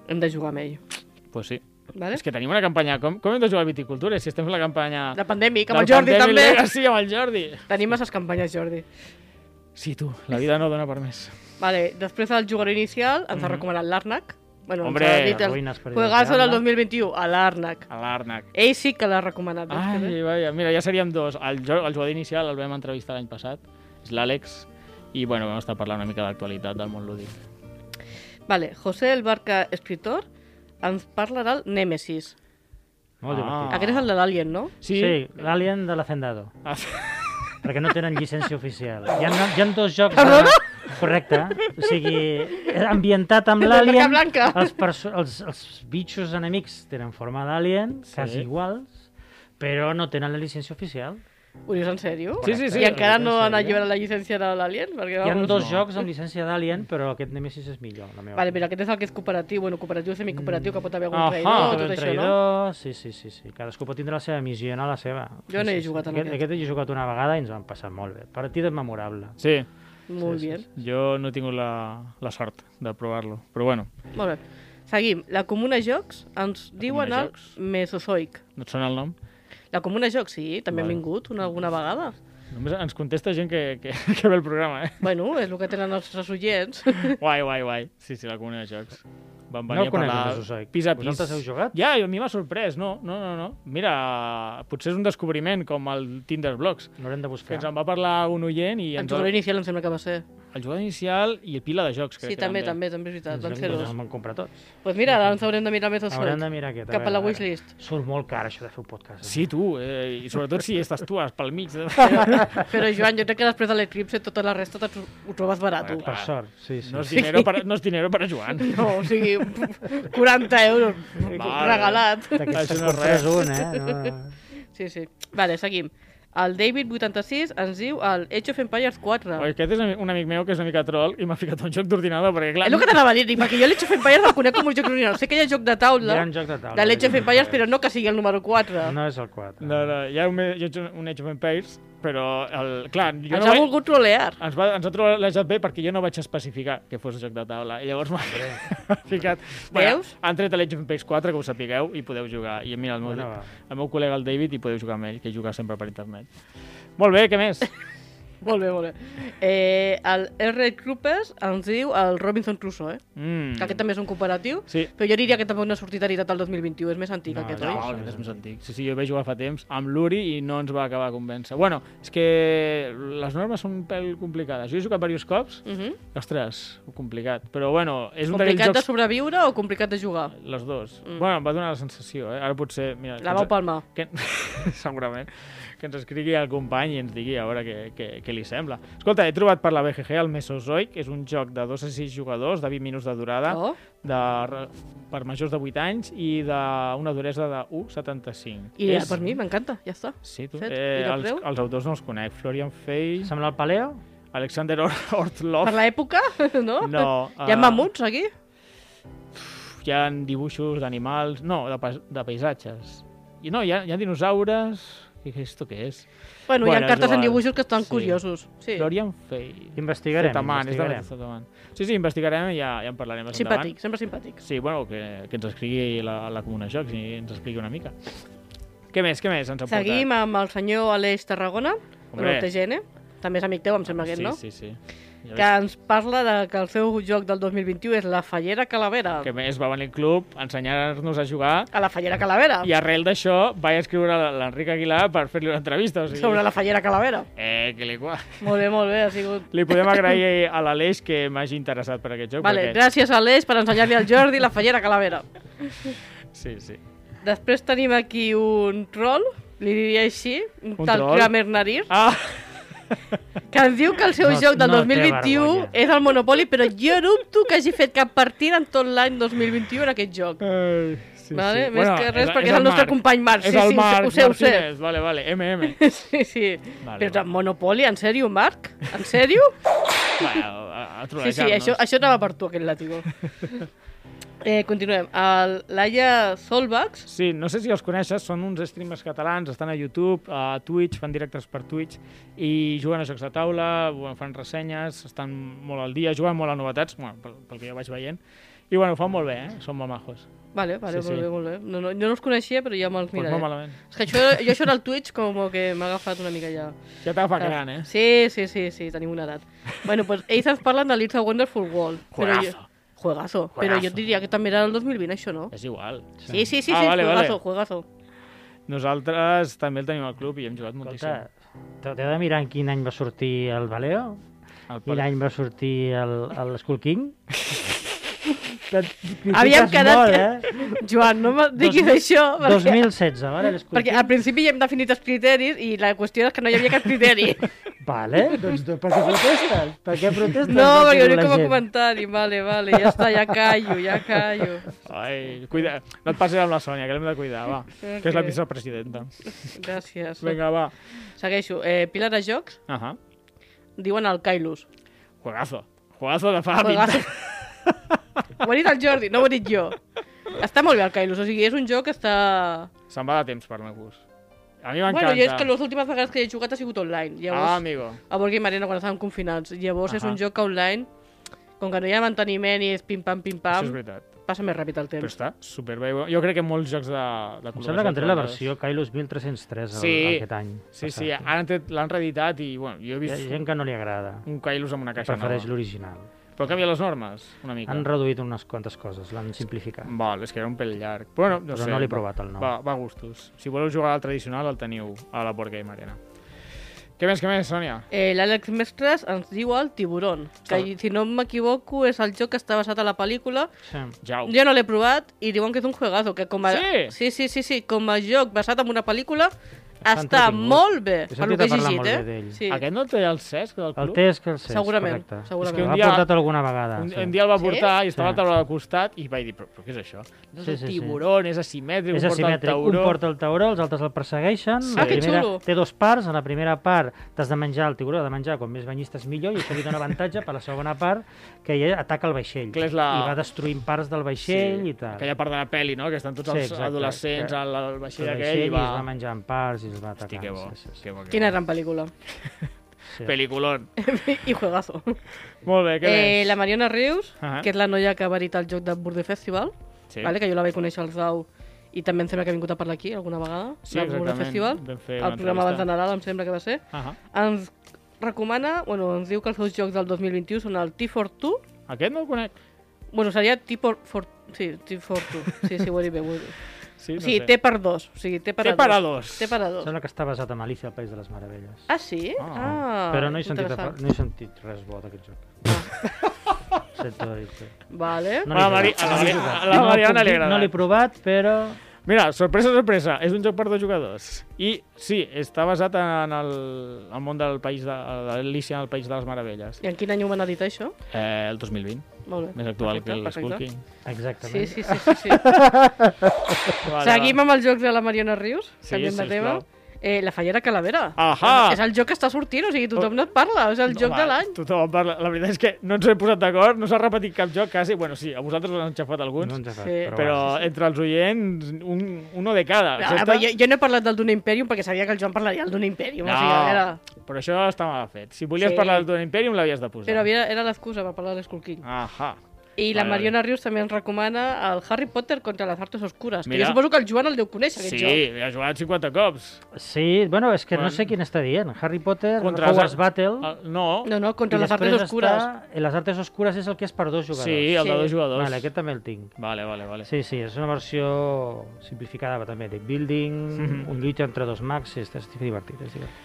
Hem de jugar amb ell. Pues sí. Vale? És que tenim una campanya... Com, com hem de jugar a viticultura si estem fent la campanya... La pandèmic, amb el Jordi també. Legacy amb el Jordi. Tenim masses campanyes, Jordi. Sí, tu, la vida no dona per més. Vale, després del jugador inicial ens ha recomanat l'Arnac. Bueno, Hombre, ens ha dit el juegazo del d'Arnac. 2021, a l'Arnac. A l'Arnac. Ell sí que l'ha recomanat. Ai, vaja, mira, ja seríem dos. El, el jugador inicial el vam entrevistar l'any passat, és l'Àlex, i bueno, vam estar parlant una mica d'actualitat del món lúdic. Vale, José el Barca Escritor ens parla del Nemesis. Molt Ah. divertit. Aquest és el de l'Alien, no? Sí? Sí, l'Alien de l'Hacendado. Ah, perquè no tenen llicència oficial. Hi ha, hi ha dos jocs... De... Correcte. O sigui, ambientat amb l'Alien, Blanca. els, els, els bitxos enemics tenen forma d'Alien, Sí. quasi iguals, però no tenen la llicència oficial. Ho dius en sèrio? Sí, sí, sí. I encara no han alliberat la llicència de l'Alien? Perquè, Hi ha dos no. jocs amb llicència d'Alien, però aquest Nemesis és millor, la meva Vale, mira, aquest és el que és cooperatiu, bueno, cooperatiu, semicooperatiu, que pot haver algun Ahà. traïdor, Tot això, no? traïdor, sí, sí, sí, sí. Cadascú pot tindre la seva missió a la seva. Jo no sí, he sí, jugat en aquest. aquest. Aquest he jugat una vegada i ens vam passar molt bé. Partida memorable. sí, Molt Sí, sí, bien. jo no he tingut la, la sort de provar-lo, però bueno, Molt bé. Seguim. La Comuna Jocs ens diuen Comuna el Jocs. Mesozoic. no et sona el nom? La Comuna Jocs, sí, també Vale. ha vingut una, alguna vegada. Només ens contesta gent que, que, que ve el programa, eh? Bueno, és el que tenen els nostres oients. Guai, guai, guai. Sí, sí, la comunitat de jocs. Van No venir el a parlar conec, el Mesozoic. pis a pis. Vosaltres heu jugat? Ja, a mi m'ha sorprès. No, no, no, no. Mira, potser és un descobriment com el Tinder Blocks, L'haurem de que buscar. ens en va parlar un oient i El ens va... inicial em sembla que va ser. El jugador inicial i pila de jocs, crec Sí, que també, també, també és veritat, van Doncs ser doncs dos. van comprar tots. Pues mira, ara ens haurem de mirar més el Haurem de mirar aquest. Cap a la veure, wishlist. Surt molt car, això de fer un podcast. eh? Sí, tu, eh, i sobretot si estàs tu pel mig. De... Però, Joan, jo crec que després de l'Eclipse tota la resta ho trobes barat. Bueno, Per sort, sí, sí. No és dinero per, no és dinero per a Joan. No, o sigui, 40 euros Vale. regalat. D'aquests Això no és compres res. un, eh? No... Sí, sí. Vale, seguim. El David86 ens diu el Age of Empires 4. Oi, aquest és un amic meu que és una mica troll i m'ha ficat un joc d'ordinador, perquè clar... És el que t'anava a dir, perquè jo l'Age of Empires el conec com un joc d'ordinador. Sé que hi ha joc de taula, Gran joc de taula. de l'Age of Empires, però no que sigui el número 4. No és el 4. No, no, hi ha un, hi ha un Age of Empires, però, el, clar, jo Ens no ha vaig... volgut trolear. Ens, va, ens ha l'Age bé perquè jo no vaig especificar que fos joc de taula. I llavors m'ha ficat... Veus? han tret l'Age of Empires 4, que ho sapigueu, i podeu jugar. I mira, el meu, Bueno, el meu col·lega, el David, i podeu jugar amb ell, que juga sempre per internet. Molt bé, què més? Molt bé, molt bé. Eh, el R. Troopers ens diu el Robinson Crusoe, eh? Mm. que aquest també és un cooperatiu, Sí. però jo diria que tampoc no ha sortit editat el 2021, és més antic No, aquest, no, oi? No, aquest és més antic. Sí, sí, jo vaig jugar fa temps amb l'Uri i no ens va acabar de convèncer. Bueno, és que les normes són un pèl complicades. Jo he jugat diversos cops, Uh -huh. ostres, complicat. Però bueno, és un Complicat d'aquells de jocs... sobreviure o complicat de jugar? Les dos. Mm. Bueno, em va donar la sensació, eh? Ara potser... Mira, La que vau ens- palmar. que, segurament, que ens escrigui el company i ens digui a veure què, què, què li sembla. Escolta, he trobat per la BGG el Mesozoic, és un joc de 2 a 6 jugadors, de 20 minuts de durada, Oh. de, per majors de 8 anys i d'una duresa de 1,75. I és... per mi m'encanta, ja està. Sí, tu. Fet. Eh, els, els autors no els conec. Florian Fay, Sembla el Paleo? Alexander Or Ortlov. Per l'època, no? No. Hi ha eh, mamuts aquí? Hi ha dibuixos d'animals... No, de, pas, de paisatges. I no, hi ha, hi ha dinosaures... I què esto què és? Bueno, hi Bueno, ha és cartes en dibuixos que estan Sí. curiosos. Sí. Florian Fay. Investigarem, Zetaman, és de investigarem. Zetaman. Sí, sí, investigarem i ja, ja en parlarem més endavant. Simpàtic, sempre simpàtic. Sí, bueno, que, que ens escrigui la, la Comuna Jocs i ens expliqui una mica. Què més, què més ens ha Seguim portat? amb el senyor Aleix Tarragona, Hombre. el TGN. També és amic teu, em sembla aquest, sí, no? Sí, sí, ja Que ens parla de que el seu joc del 2021 és la Fallera Calavera. que més va venir al club a ensenyar-nos a jugar A la Fallera Calavera. i arrel d'això vaig escriure a l'Enric Aguilar per fer-li una entrevista. O sigui, Sobre la Fallera Calavera. Eh, que li, qua- Molt bé, molt bé, ha sigut... li podem agrair a l'Aleix que m'hagi interessat per aquest joc. Vale, perquè... gràcies a Aleix per ensenyar-li al Jordi la Fallera Calavera. Sí, sí. Després tenim aquí un troll, li diria així, un, Un tal troll? Kramer Narir, Ah, que ens diu que el seu No- joc del no té 2021 vergonya. és el Monopoly, però jo dubto que hagi fet cap partida en tot l'any 2021 en aquest joc. Ai, sí, Vale? sí. Més que res, perquè és el nostre company Marc. És Sí, el sí, Marc ho sé, ho sé. Vale, vale, MM. Sí, sí. Vale, Però vale. Monopoly, en sèrio, Marc? En sèrio? Bueno, a, a Sí, sí, això, això anava per tu, aquest làtigo. Eh, continuem. El Laia Solvax, Sí, no sé si els coneixes, són uns streamers catalans, estan a YouTube, a Twitch, fan directes per Twitch i juguen a jocs de taula, fan ressenyes, estan molt al dia, juguen molt a novetats, bueno, pel, pel que jo vaig veient, i bueno, ho fan molt bé, eh? són molt majos. Vale, vale, Sí, molt sí. bé, molt bé. No, no, jo no els coneixia, però ja me'ls Pues miraré. molt malament. És que això, jo això del Twitch com que m'ha agafat una mica ja. Ja t'agafa gran, eh? Sí, sí, sí, sí, tenim una edat. bueno, pues ells ens parlen de l'It's a Wonderful World. Però Juegazo. jo... Juegazo. Però jo Juegazo. diria que també era el 2020, això, no? És igual. Sí, sí, sí, sí, Ah, vale, juegazo, vale. juegazo. Nosaltres també el tenim al club i hem jugat moltíssim. Escolta, t'heu de mirar en quin any va sortir el Valeo? El Quin any va sortir el, el Skull King? Havíem quedat Molt, que- eh? Joan, no me diguis Dos- això, perquè, 2016, vale? perquè al principi ja hem definit els criteris i la qüestió és que no hi havia cap criteri. Vale, doncs per què protestes? Per què protestes? No, perquè la com a comentari. Vale, vale, ja està, ja callo, ja callo. Ai, cuida, no et passis amb la Sònia, que l'hem de cuidar, va. Que és la vicepresidenta. Gràcies. Vinga, va. Segueixo. Eh, Pilar de Jocs Ahà. diuen el Kailus. Juegazo. Juegazo de fa Juegazo. 20 Ho ha dit el Jordi, no ho he dit jo. Està molt bé el Kailus, o sigui, és un joc que està... Se'n va de temps per meu gust. A mi m'encanta. Bueno, jo és que les últimes vegades que he jugat ha sigut online. Llavors, Ah, amigo. a Board Game Arena quan estàvem confinats. Llavors és Ahà. un joc que online, com que no hi ha manteniment i és pim-pam, Això és pim-pam, veritat. passa més ràpid el Però temps. està superbé. Jo crec que molts jocs de, de Em sembla que han tret la versió Kailus 1303 el, Sí. aquest any. Sí, passat. sí, ara l'han reeditat i, bueno, jo he Hi ha vist gent que no li agrada. un Kailus amb una caixa Prefereix nova. l'original. Però canvia les normes, una mica. Han reduït unes quantes coses, l'han simplificat. Val, és que era un pel llarg. Bueno, no Però sé. no l'he va- provat, el nou. Va, va a gustos. Si voleu jugar al tradicional, el teniu a la Board Game Arena. Què més, què més, Sònia? Eh, L'Àlex Mestres ens diu el Tiburón, que si no m'equivoco és el joc que està basat a la pel·lícula. Sí. Jau. Jo no l'he provat i diuen que és un juegazo, que com a... Sí? Sí, sí, sí, sí, com a joc basat en una pel·lícula Està molt bé, per lo que he a llegit, eh? Sí. Aquest no el té el Cesc del El club? test que el Cesc, Segurament, correcte. segurament. És que un dia- portat alguna vegada. Un, sí. un dia el va Sí? portar i estava a la Sí. taula de costat i vaig dir, però, però què és això? No és Sí, el sí, sí. tiburón, és asimètric, És un porta el asimètric. Un tauró. porta el tauró, els altres el persegueixen. Sí. La Ah, que primera, xulo. Té dos parts. En la primera part t'has de menjar el tiburó, de menjar com més banyistes millor, i això li dona avantatge per la segona part, que ella ataca el vaixell. Que és la- I va destruint parts del vaixell i tal. Aquella part de la pel·li, no? Que estan tots Sí, els adolescents que- al, vaixell el aquell i va... es va menjar en parts i es va atacar. Hosti, que bo, Sí, sí, sí. que bo, que Quina bo. gran pel·lícula. Sí. Peliculón. I juegazo. Molt bé, què Eh, més? la Mariona Rius, Ahà. que és la noia que ha verit el joc de Burde Festival, Sí, vale? que jo la vaig conèixer al Zau i també em sembla que ha vingut a parlar aquí alguna vegada, Sí, del Burde. Festival, el programa abans de. Nadal, em sembla que va ser. Ahà. Ens recomana, bueno, ens diu que els seus jocs del 2021 són el T42, Aquest no el conec. bueno, seria T for, for, sí, T42, sí, sí, ho he dit bé, ho he dit. Sí, O no sigui, sé. T per dos, o sigui, T per Té a per a dos. dos. T per a dos. Sembla que està basat en Alicia al País de les Meravelles. Ah, sí? Ah. Ah, Però no he, sentit, interessant. no he sentit res bo d'aquest joc. Sento dir-te. Vale. No A la, Mari... a la, a la No Mariana li agrada. No l'he provat, però... Mira, sorpresa, sorpresa, és un joc per dos jugadors. I sí, està basat en el, el món del país de, l'Alicia en el País de les Meravelles. I en quin any ho van editar, això? Eh, el 2020, Molt bé. més actual Perfecte, que el Skull. King. Exactament. Sí, sí, sí, sí. sí. Vale, Seguim amb els jocs de la Mariona Rius, Sí, canviem de tema. sisplau. Eh, la Fallera Calavera. Ahà! És el joc que està sortint, o sigui, tothom no et parla, és el joc Home, de l'any. Tothom parla. La veritat és que no ens hem posat d'acord, no s'ha repetit cap joc quasi. Bueno, sí, a vosaltres us han xafat alguns, No fet, Sí. però, però va. entre els oients, un, uno de cada. Però està- jo, jo no he parlat del Duna Imperium perquè sabia que el Joan parlaria del Duna Imperium. No, O sigui, era, però això està mal fet. Si volies Sí. parlar del Dune Imperium, l'havies de posar. però havia, era l'excusa per parlar de l'Skull King. Ahà. I la Mariona Rius també ens recomana el Harry Potter contra les artes oscures, Mira. que jo suposo que el Joan el deu conèixer, aquest Sí, joc. ha jugat 50 cops. Sí, bueno, és que Bueno. no sé quin està dient. Harry Potter, Contra Contra les- Hogwarts Battle... El, no, No, no, contra i les artes oscures. Està... Les artes oscures és el que és per dos jugadors. sí, el Sí. de dos jugadors. Vale, aquest també el tinc. Vale, vale, vale. Sí, sí, és una versió simplificada també, de building, Mhm. un lluita entre dos mags, sí, és, és divertit, és divertit.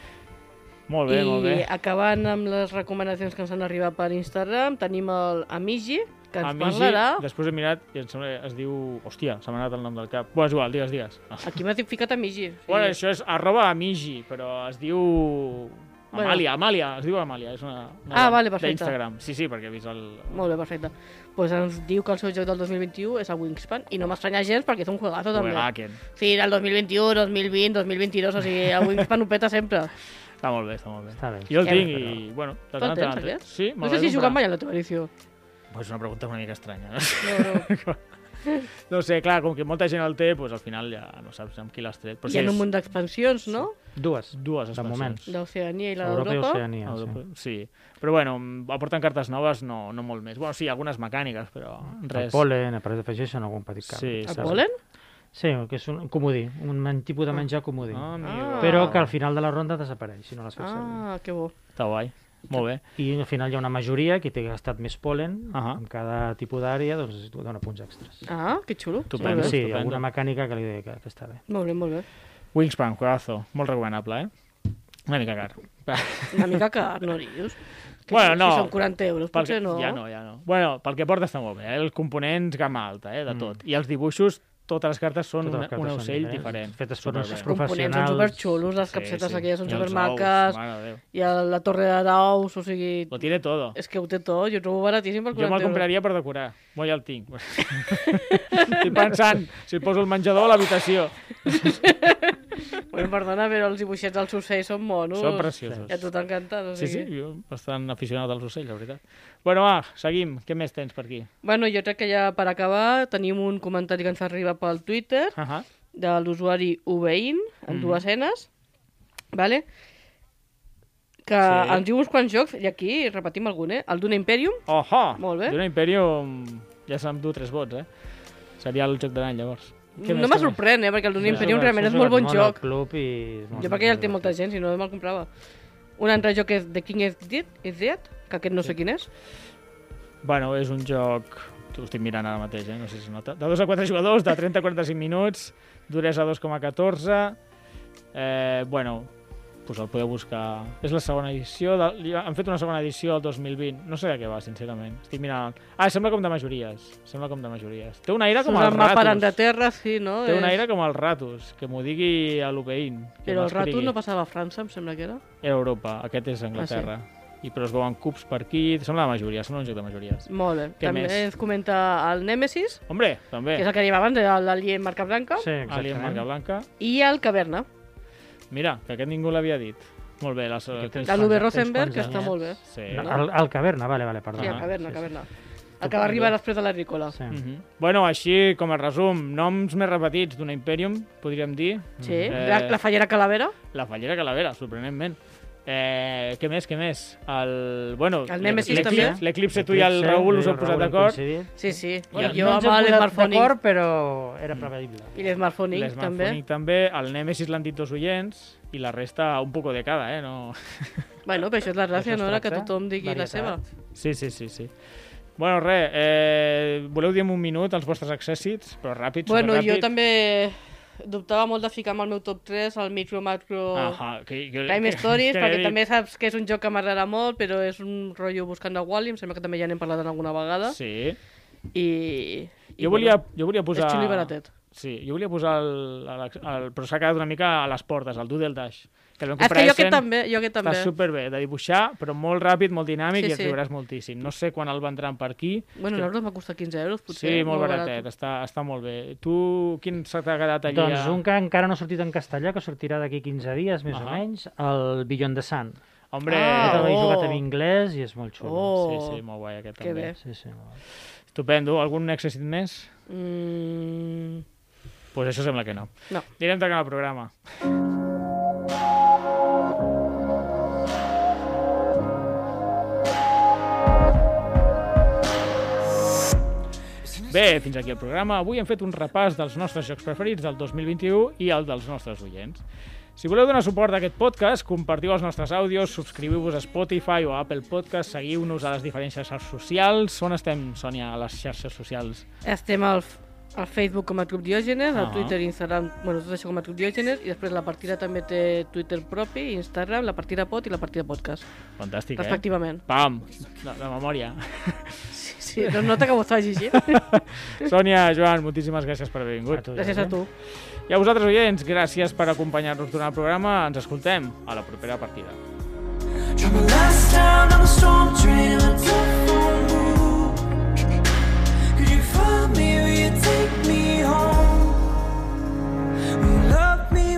Molt bé, I molt bé. acabant amb les recomanacions que ens han arribat per Instagram, tenim el Amigi, que ens Amigi, parlarà... després he mirat i em sembla es diu... Hòstia, se m'ha anat el nom del cap. Bueno, és igual, digues, digues. Aquí m'ha ficat Amigi. Sí. Bueno, això és arroba Amigi, però es diu... Bueno. Amàlia, Amàlia, es diu Amàlia, és una... una Ah, vale, perfecte. D'Instagram. Sí, sí, perquè he vist el... Molt bé, perfecte. Pues ens diu que el seu joc del 2021 és el Wingspan, i no m'estranya gens perquè és un juegazo també. Sí, del 2021, 2020, 2022, o sigui, el Wingspan ho peta sempre. Està molt bé, està molt bé. Està bé. Jo el tinc però- i, bueno... de Tu el tant en tant- aquest? Sí, No sé si he jugat mai a la teva edició. Pues és una pregunta una mica estranya. No? No, no. sé, clar, com que molta gent el té, pues al final ja no saps amb qui l'has tret. Però Hi ha sí, un és munt d'expansions, no? Dues, dues de moment. expansions. D'Oceania i la Europa i. Oceania. Europa, Sí. sí. Però bueno, aporten cartes noves, no, no molt més. Bueno, sí, algunes mecàniques, però El res. polen, a part d'afegeixen algun petit canvi. Sí, El saps? Sí, que és un comodí, un men- tipus de menjar comodí. Ah. Ah. Però que al final de la ronda desapareix, si no l'has fet servir. Ah, que bo. Està guai. Molt bé. I al final hi ha una majoria que té gastat més polen, Ahà. amb cada tipus d'àrea doncs es dona punts extras. Ah, que xulo. Estupendo. Molt bé. sí, estupendo. alguna mecànica que, li, que, que està bé. Molt bé, molt bé. Wingspan, juegazo. Molt recomanable, eh? Una mica car. Una mica car, no dius? Que Bueno, si, no. Si són 40 euros, Pel potser que... no. Ja no, ja no. Bueno, pel que porta està molt bé. Eh? Els components gamma alta, eh? De tot. I els dibuixos, totes les cartes són Totes les cartes un són ocell diferents, diferent. fetes per uns. Components són professionals. superxulos, les capsetes aquelles són I els supermaques, i el- la torre de daus, o sigui... Lo tiene todo. És que ho té tot, jo ho trobo baratíssim per 40 Jo me'l compraria per decorar. Mo ja el tinc. Estic pensant si poso el menjador a l'habitació. Bueno, perdona, però els dibuixets dels ocells són monos. Són preciosos. I a tu t'ha encantat, o Sí, sigui... sí, jo bastant aficionat als ocells, la veritat. Bueno, va, seguim. Què més tens per aquí? Bueno, jo crec que ja per acabar tenim un comentari que ens arriba pel Twitter Uh -huh. de l'usuari Ubein, en Mhm. dues enes, vale? que Sí. ens diu uns quants jocs, i aquí repetim algun, eh? El Duna Imperium, Oho! Molt bé. Duna Imperium ja s'emdu tres vots, eh? Seria el joc de l'any, llavors. Què no me sorprèn, eh? Perquè el S'ha Imperium realment és molt bon joc. Club i... Jo perquè ja el té molta gent, si no me'l comprava. Un altre joc és The King is Dead, is Dead que aquest no sé quin és. Bueno, és un joc... Ho estic mirant ara mateix, eh? No sé si es nota. De 2 a 4 jugadors, de 30 a 45 minuts, duresa 2,14... Eh, bueno, pues el podeu buscar. És la segona edició, de... han fet una segona edició el 2020. No sé de què va, sincerament. Estic mirant... Ah, sembla com de majories. Sembla com de majories. Té un aire com Surt el el mapa Ratus. d'Anglaterra, sí, no? Té un aire com el Ratus, que m'ho digui a l'Upeïn. que Però el. Ratus no passava a França, em sembla que era. Era Europa, aquest és Anglaterra. I però es veuen cubs per aquí, sembla de majoria, sembla un joc de majories. Molt bé. Què També més? ens comenta el Nemesis, Hombre, també. que és el que arriba abans, l'Alien Marca Blanca, Sí, Alien Marca exactament. Blanca. i el Caverna, Mira, que aquest ningú l'havia dit. Molt bé, de Tens quants- Rosenberg, que està molt bé. Sí. No, el, el caverna, vale, vale, perdó. Sí, el Ah, Caverna, sí, Caverna. El que va arribar després de l'agrícola. Sí. Mhm. Bueno, així, com a resum, noms més repetits d'una Imperium, podríem dir. Sí, Eh. la, la fallera Calavera, La Fallera Calavera, sorprenentment. Eh, què més, què més? El, bueno, El Nemesis l'Eclipse- també. L'Eclipse, tu i el Eclipse, Raül us heu posat d'acord. sí, sí. Bueno, jo no ens hem posat d'acord, però era prevedible. i l'Smartphonic també. També, el Nemesis l'han dit dos oients, i la resta un poco de cada, eh? No... Bueno, però això és la gràcia, no? Era que tothom digui la varietat. seva. Sí, sí, sí, sí. Bueno, res, eh, voleu dir en un minut els vostres accèssits, però ràpid, Bueno, jo també dubtava molt de ficar amb el meu top 3 el Micro Macro Ahà, que, que, Crime que- Stories, que perquè dic, també saps que és un joc que m'agrada molt, però és un rotllo buscant a Wally, em sembla que també ja n'hem parlat en alguna vegada. Sí. I, i Jo volia, jo volia posar... és xulo i baratet. Sí, jo volia posar el, el, el, però s'ha quedat una mica a les portes, el Doodle Dash. Que el És que jo Essen, aquest també, jo aquest també. Està superbé de dibuixar, però molt ràpid, molt dinàmic Sí, i et sí. riuràs moltíssim. No sé quan el vendran per aquí. Bueno, que- l'euro m'ha costat 15 euros, potser. Sí, molt barat. baratet, està, està molt bé. Tu, quin se t'ha quedat allà? Doncs un que encara no ha sortit en castellà, que sortirà d'aquí 15 dies, més o Ahà. menys, el Beyond the Sun. Hombre, Ah, Aquest l'he oh. jugat en anglès i és molt xulo. Oh. sí, sí, molt guai aquest Que també. bé. Sí, sí, molt. Estupendo. Algun èxit més? Mm, Doncs pues això sembla que no. no. Anirem tancant el programa. Bé, fins aquí el programa. Avui hem fet un repàs dels nostres jocs preferits del 2021 i el dels nostres oients. Si voleu donar suport a aquest podcast, compartiu els nostres àudios, subscriviu-vos a Spotify o a Apple Podcast, seguiu-nos a les diferents xarxes socials. On estem, Sònia, a les xarxes socials? Estem al, al Facebook com a Club Diògenes, al Ah. Twitter i Instagram, bueno, tot això com a Club Diògenes, i després la partida també té Twitter propi, Instagram, la partida pot i la partida podcast, Fantàstic, eh? respectivament. Pam! De, de memòria. Sí, no es nota que m'ho estàs llegint. Sònia, Joan, moltíssimes gràcies per haver vingut. A tu, Gràcies a tu. I a vosaltres, oients, gràcies per acompanyar-nos durant el programa. Ens escoltem a la propera partida. Drop my last down on the storm train in a telephone booth. Could you find me? Will you take me home? Will you love me